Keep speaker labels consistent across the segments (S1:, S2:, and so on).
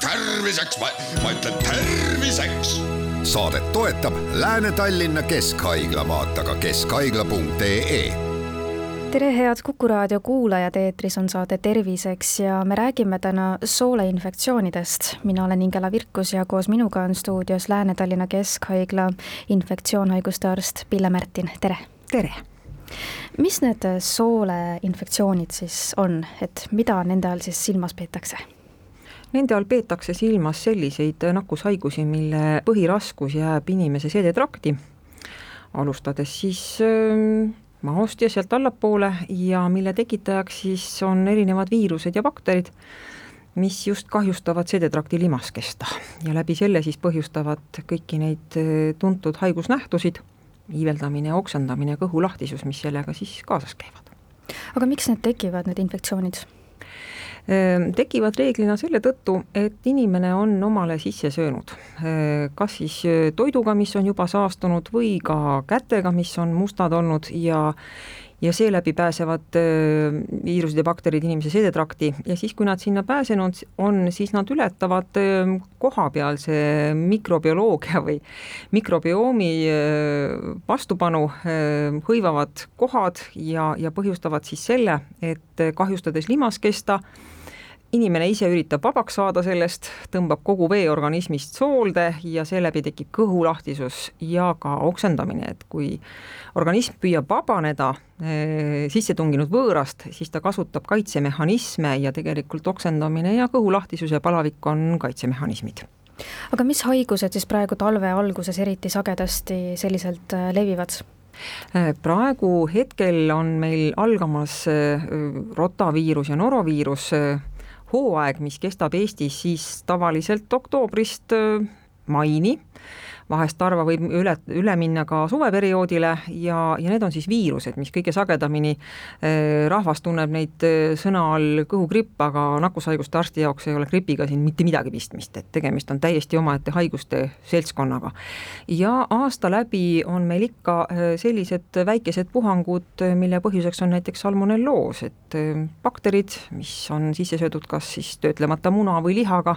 S1: terviseks, ma ütlen terviseks.
S2: saadet toetab Lääne-Tallinna Keskhaigla, vaata ka keskhaigla.ee
S3: tere, head Kuku raadio kuulajad, eetris on saade Terviseks ja me räägime täna sooleinfektsioonidest. mina olen Ingela Virkus ja koos minuga on stuudios Lääne-Tallinna Keskhaigla infektsioonhaiguste arst Pille Märtin, tere!
S4: tere!
S3: Mis need sooleinfektsioonid siis on, et mida nende all siis silmas peetakse?
S4: Nende all peetakse silmas selliseid nakkushaigusi, mille põhiraskus jääb inimese seedetrakti, alustades siis äh, maost ja sealt allapoole ja mille tekitajaks siis on erinevad viirused ja bakterid, mis just kahjustavad seedetrakti limaskesta. Ja läbi selle siis põhjustavad kõiki neid tuntud haigusnähtusid, iiveldamine, oksendamine, kõhulahtisus, mis sellega siis kaasas käivad.
S3: aga miks need tekivad, need infektsioonid?
S4: Ehm, tekivad reeglina selle tõttu, et inimene on omale sisse söönud ehm, kas siis toiduga, mis on juba saastunud või ka kätega, mis on mustad olnud ja ja seeläbi pääsevad viirused ja bakterid inimese seedetrakti. Ja siis, kui nad sinna pääsenud on, siis nad ületavad kohapealse mikrobioloogia või mikrobiomi vastupanu, hõivavad kohad ja, ja põhjustavad siis selle, et kahjustades limaskesta, inimene ise üritab vabaks saada sellest, tõmbab kogu vee organismist soolde ja seeläbi tekib kõhulahtisus ja ka oksendamine, et kui organism püüab vabaneda e, sisse tunginud võõrast, siis ta kasutab kaitsemehhanisme ja tegelikult oksendamine ja kõhulahtisus ja palavik on kaitsemehhanismid
S3: aga mis haigused siis praegu talve alguses eriti sagedasti selliselt äh, levivad?
S4: Äh, praegu hetkel on meil algamas rotaviirus ja noroviirus, hooaeg, mis kestab Eestis siis tavaliselt oktoobrist maini vahest harva võib üle, üle minna ka suveperioodile ja, ja need on siis viirused, mis kõige sagedamini eh, rahvas tunneb neid eh, sõna all kõhugripp, aga nakkushaiguste arsti jaoks ei ole gripiga siin mitte midagi pistmist, et tegemist on täiesti omaette haiguste seltskonnaga. ja aasta läbi on meil ikka eh, sellised väikesed puhangud, mille põhjuseks on näiteks salmonelloos, et bakterid, mis on sisse söödud kas siis töötlemata muna või lihaga,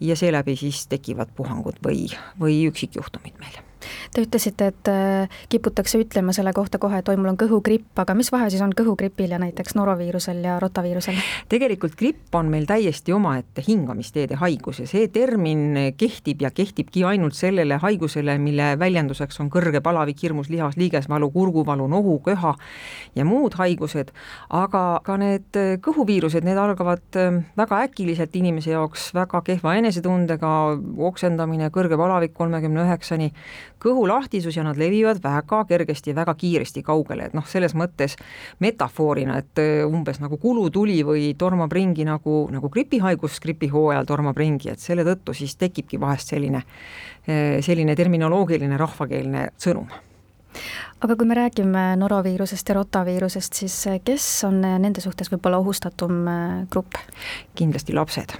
S4: ja seeläbi siis tekivad puhangud või, või üksikjuhtumid meil
S3: Te ütlesite, et äh, kiputakse ütlema selle kohta kohe, et oi, mul on kõhugripp, aga mis vahe siis on kõhugripil ja näiteks noroviirusel ja rotaviirusel?
S4: tegelikult gripp on meil täiesti omaette hingamisteede haigus ja see termin kehtib ja kehtibki ainult sellele haigusele, mille väljenduseks on kõrge palavik, hirmus lihas, liigesvalu, kurguvalu, nohu, köha ja muud haigused, aga ka need kõhuviirused, need algavad äh, väga äkiliselt inimese jaoks väga kehva enesetundega, oksendamine, kõrge palavik kolmekümne üheksani, kõhulahtisus ja nad levivad väga kergesti väga kiiresti kaugele, et noh, selles mõttes metafoorina, et äh, umbes nagu kulutuli või tormab ringi nagu, nagu gripihaigus gripihooajal tormab ringi, et selle tõttu siis tekibki vahest selline, äh, selline terminoloogiline rahvakeelne sõnum
S3: aga kui me räägime noroviirusest ja rotaviirusest, siis äh, kes on nende suhtes võib-olla ohustatum grupp?
S4: kindlasti lapsed,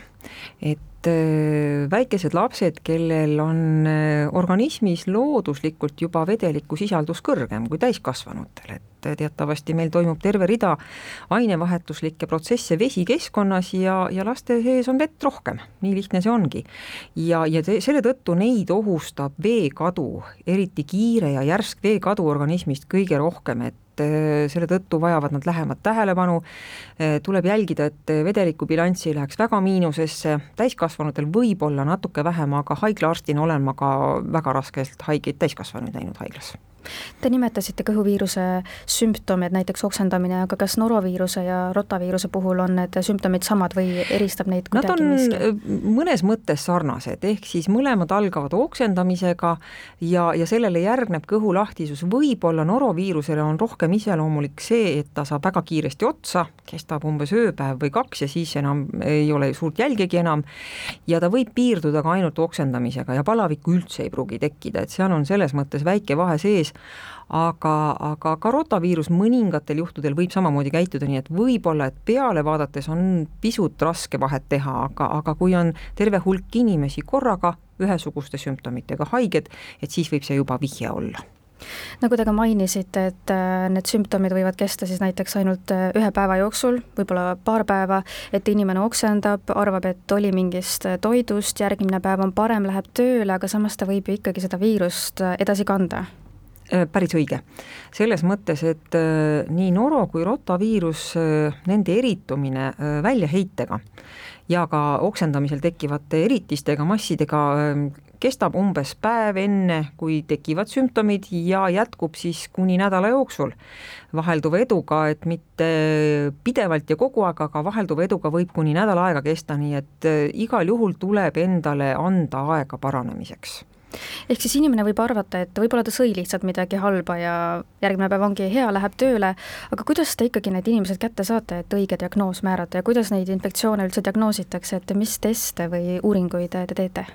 S4: et Äh, väikesed lapsed, kellel on äh, organismis looduslikult juba vedeliku sisaldus kõrgem kui täiskasvanutel, et teatavasti meil toimub terve rida ainevahetuslikke protsesse vesikeskkonnas ja, ja laste sees on vett rohkem, nii lihtne see ongi. ja, ja te, selle tõttu neid ohustab veekadu, eriti kiire ja järsk veekadu organismist kõige rohkem, et et äh, selle tõttu vajavad nad lähemat tähelepanu, äh, tuleb jälgida, et vedelikubilanss ei läheks väga miinusesse, täiskasvanutel võib-olla natuke vähem, aga haiglaarstina olen ma ka väga raskelt haigeid täiskasvanuid näinud haiglas
S3: Te nimetasite kõhuviiruse sümptomeid, näiteks oksendamine, aga kas noroviiruse ja rotaviiruse puhul on need sümptomid samad või eristab neid kuidagi
S4: Nad on miski? Äh, mõnes mõttes sarnased, ehk siis mõlemad algavad oksendamisega ja, ja sellele järgneb kõhulahtisus, võib-olla noroviirusele on rohkem iseloomulik see, et ta saab väga kiiresti otsa, kestab umbes ööpäev või kaks ja siis enam ei ole suurt jälgegi enam, ja ta võib piirduda ka ainult oksendamisega ja palavikku üldse ei pruugi tekkida, et seal on selles mõttes väike vahe sees, aga, aga ka rotaviirus mõningatel juhtudel võib samamoodi käituda, nii et võib-olla, et peale vaadates on pisut raske vahet teha, aga, aga kui on terve hulk inimesi korraga ühesuguste sümptomitega haiged, et siis võib see juba vihje olla.
S3: Nagu te ka mainisite, et äh, need sümptomid võivad kesta siis näiteks ainult äh, ühe päeva jooksul, võib-olla paar päeva, et inimene oksendab, arvab, et oli mingist äh, toidust, järgmine päev on parem, läheb tööle, aga samas ta võib ju ikkagi seda viirust edasi kanda
S4: päris õige. selles mõttes, et nii noro kui rotaviirus, nende eritumine väljaheitega ja ka oksendamisel tekkivate eritistega, massidega kestab umbes päev enne, kui tekivad sümptomid ja jätkub siis kuni nädala jooksul vahelduva eduga, et mitte pidevalt ja kogu aeg, aga vahelduva eduga võib kuni nädal aega kesta, nii et äh, igal juhul tuleb endale anda aega paranemiseks
S3: ehk siis inimene võib arvata, et võib-olla ta sõi lihtsalt midagi halba ja järgmine päev ongi hea, läheb tööle, aga kuidas te ikkagi need inimesed kätte saate, et õige diagnoos määrata ja kuidas neid infektsioone üldse diagnoositakse, et mis teste või uuringuid te teete?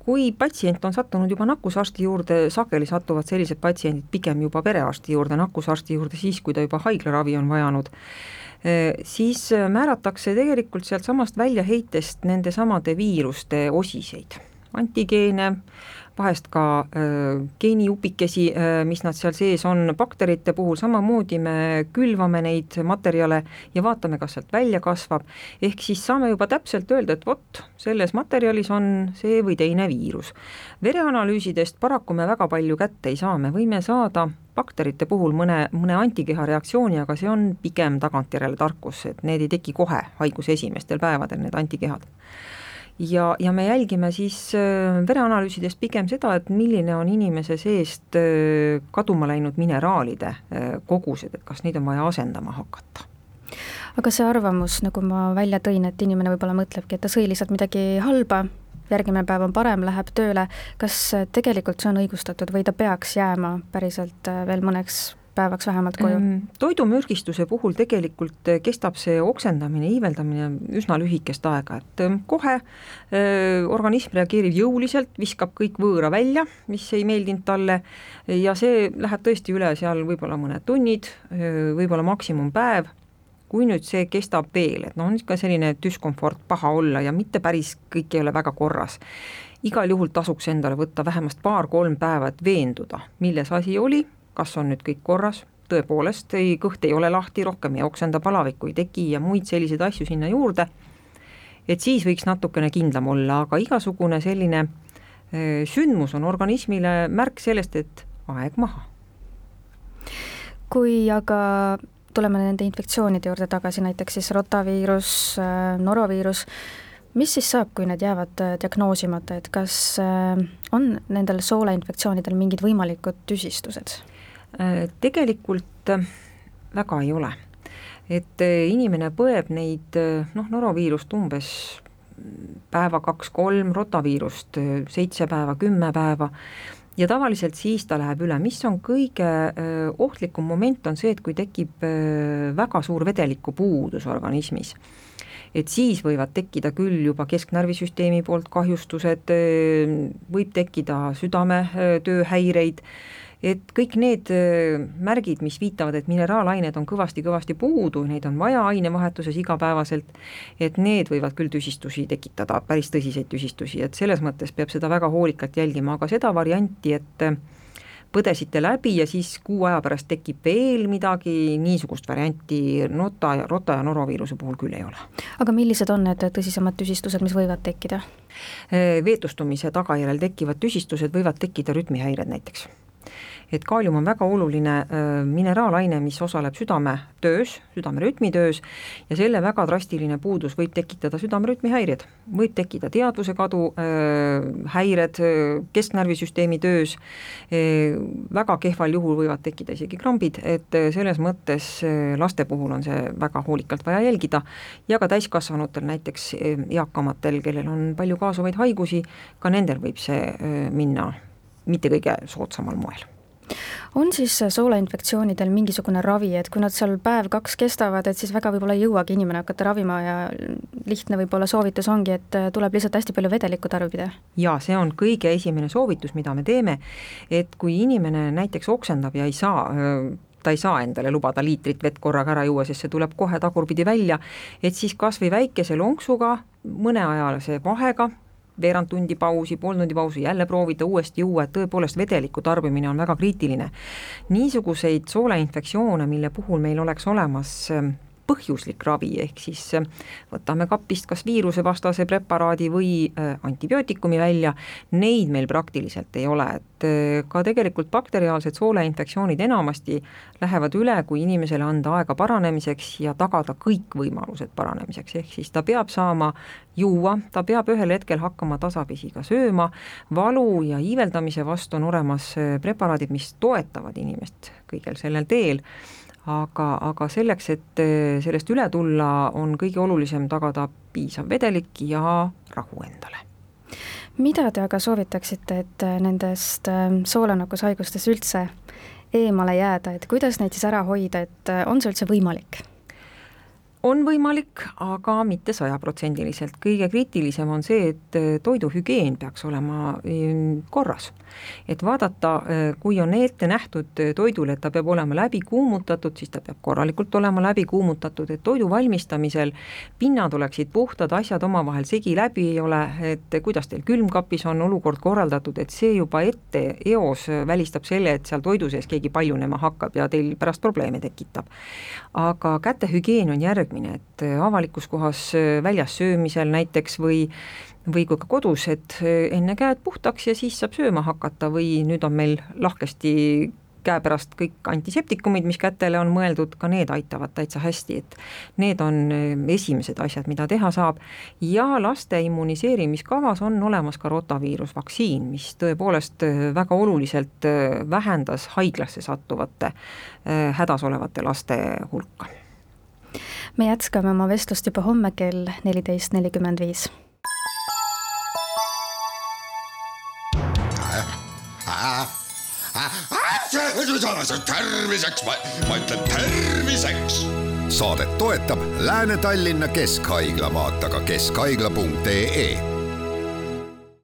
S4: Kui patsient on sattunud juba nakkusarsti juurde, sageli satuvad sellised patsiendid pigem juba perearsti juurde, nakkusarsti juurde siis, kui ta juba haiglaravi on vajanud, siis määratakse tegelikult sealtsamast väljaheitest nendesamade viiruste osiseid, antigeene, vahest ka äh, geenijupikesi äh,, mis nad seal sees on, bakterite puhul samamoodi me külvame neid materjale ja vaatame, kas sealt välja kasvab, ehk siis saame juba täpselt öelda, et vot, selles materjalis on see või teine viirus. vereanalüüsidest paraku me väga palju kätte ei saa, me võime saada bakterite puhul mõne, mõne antikeha reaktsiooni, aga see on pigem tagantjärele tarkus, et need ei teki kohe haiguse esimestel päevadel, need antikehad ja, ja me jälgime siis äh, vereanalüüsidest pigem seda, et milline on inimese seest äh, kaduma läinud mineraalide äh, kogused, et kas neid on vaja asendama hakata.
S3: Aga see arvamus, nagu ma välja tõin, et inimene võib-olla mõtlebki, et ta sõi lihtsalt midagi halba, järgmine päev on parem, läheb tööle, kas tegelikult see on õigustatud või ta peaks jääma päriselt veel mõneks päevaks vähemalt koju?
S4: toidumürgistuse puhul tegelikult eh, kestab see oksendamine, iiveldamine üsna lühikest aega, et eh, kohe äh, organism reageerib jõuliselt, viskab kõik võõra välja, mis ei meeldinud talle ja see läheb tõesti üle seal võib-olla mõned tunnid, võib-olla maksimumpäev, kui nüüd see kestab veel, et noh, on ikka selline düskomfort, paha olla ja mitte päris kõik ei ole väga korras, igal juhul tasuks endale võtta vähemalt paar-kolm päeva, et veenduda, milles asi oli kas on nüüd kõik korras, tõepoolest ei, kõht ei ole lahti, rohkem ei oksenda, palavikku ei teki ja muid selliseid asju sinna juurde, et siis võiks natukene kindlam olla, aga igasugune selline sündmus on organismile märk sellest, et aeg maha.
S3: kui aga tuleme nende infektsioonide juurde tagasi, näiteks siis rotaviirus, noroviirus, mis siis saab, kui need jäävad diagnoosimata, et kas on nendel sooleinfektsioonidel mingid võimalikud tüsistused?
S4: Äh, tegelikult äh, väga ei ole. et äh, inimene põeb neid noh, noroviirust umbes päeva kaks-kolm, rotaviirust seitse päeva, kümme päeva. Ja tavaliselt siis ta läheb üle, mis on kõige ohtlikum moment, on see, et kui tekib väga suur vedelikupuudus organismis. Et siis võivad tekkida küll juba kesknärvisüsteemi poolt kahjustused, võib tekkida südametööhäireid et kõik need märgid, mis viitavad, et mineraalained on kõvasti-kõvasti puudu, neid on vaja ainevahetuses igapäevaselt, et need võivad küll tüsistusi tekitada, päris tõsiseid tüsistusi, et selles mõttes peab seda väga hoolikalt jälgima, aga seda varianti, et äh, põdesite läbi ja siis kuu aja pärast tekib veel midagi, niisugust varianti nota ja, rota ja noroviiruse puhul küll ei ole.
S3: aga millised on need tõsisemad tüsistused, mis võivad tekkida?
S4: Veetustumise tagajärjel tekivad tüsistused võivad tekkida rütmihäired näiteks et kaalium on väga oluline mineraalaine, mis osaleb südametöös, südamerütmi töös ja selle väga drastiline puudus võib tekitada südamerütmi häired, võib tekkida teadvuse kadu häired kesknärvisüsteemi töös väga kehval juhul võivad tekkida isegi krambid, et selles mõttes laste puhul on see väga hoolikalt vaja jälgida. Ja ka täiskasvanutel, näiteks eakamatel, kellel on palju kaasuvaid haigusi, ka nendel võib see minna mitte kõige soodsamal moel
S3: on siis sooleinfektsioonidel mingisugune ravi, et kui nad seal päev-kaks kestavad, et siis väga võib-olla ei jõuagi inimene hakata ravima ja lihtne võib-olla soovitus ongi, et tuleb lihtsalt hästi palju vedelikku tarbida?
S4: jaa, see on kõige esimene soovitus, mida me teeme, et kui inimene näiteks oksendab ja ei saa ta ei saa endale lubada liitrit vett korraga ära juua, sest see tuleb kohe tagurpidi välja, et siis kas või väikese lonksuga mõneajalise vahega veerand tundi pausi, pool tundi pausi, jälle proovida uuesti juua, et tõepoolest vedeliku tarbimine on väga kriitiline. niisuguseid sooleinfektsioone, mille puhul meil oleks olemas põhjuslik ravi, ehk siis äh, võtame kapist kas viirusevastase preparaadi või äh, antibiootikumi välja, neid meil praktiliselt ei ole, et äh, ka tegelikult bakteriaalsed sooleinfektsioonid enamasti lähevad üle, kui inimesele anda aega paranemiseks ja tagada kõik võimalused paranemiseks, ehk siis ta peab saama juua, ta peab ühel hetkel hakkama tasapisi ka sööma, valu ja iiveldamise vastu on olemas preparaadid, mis toetavad inimest kõigel sellel teel aga, aga selleks, et eh, sellest üle tulla, on kõige olulisem tagada piisav vedelik ja rahu endale
S3: mida te aga soovitaksite, et eh, nendest eh, soolannakkushaigustest üldse eemale jääda, et kuidas neid siis ära hoida, et on see üldse võimalik?
S4: On võimalik, aga mitte sajaprotsendiliselt, kõige kriitilisem on see, et toiduhügieen peaks olema korras. Et vaadata, äh, kui on ette nähtud äh, toidule, et ta peab olema läbi kuumutatud, siis ta peab korralikult olema läbi kuumutatud, et toidu valmistamisel pinnad oleksid puhtad, asjad omavahel segi läbi ei ole, et kuidas teil külmkapis on olukord korraldatud, et see juba ette eos välistab selle, et seal toidu sees keegi paljunema hakkab ja teil pärast probleeme tekitab. aga kätehügieen on järgmine, et avalikus kohas väljas söömisel näiteks või või kui ka kodus, et eh, enne käed puhtaks ja siis saab sööma hakata või nüüd on meil lahkesti käepärast kõik antiseptikumid, mis kätele on mõeldud, ka need aitavad täitsa hästi, et need on esimesed asjad, mida teha saab. ja laste immuniseerimiskavas on olemas ka rotaviirusvaktsiin, mis tõepoolest väga oluliselt vähendas haiglasse sattuvate hädas olevate laste hulka.
S3: Me jätkame oma vestlust juba homme kell neliteist nelikümmend viis
S1: terviseks, ma ütlen terviseks.
S2: saadet toetab Lääne-Tallinna Keskhaigla, vaata ka keskhaigla.ee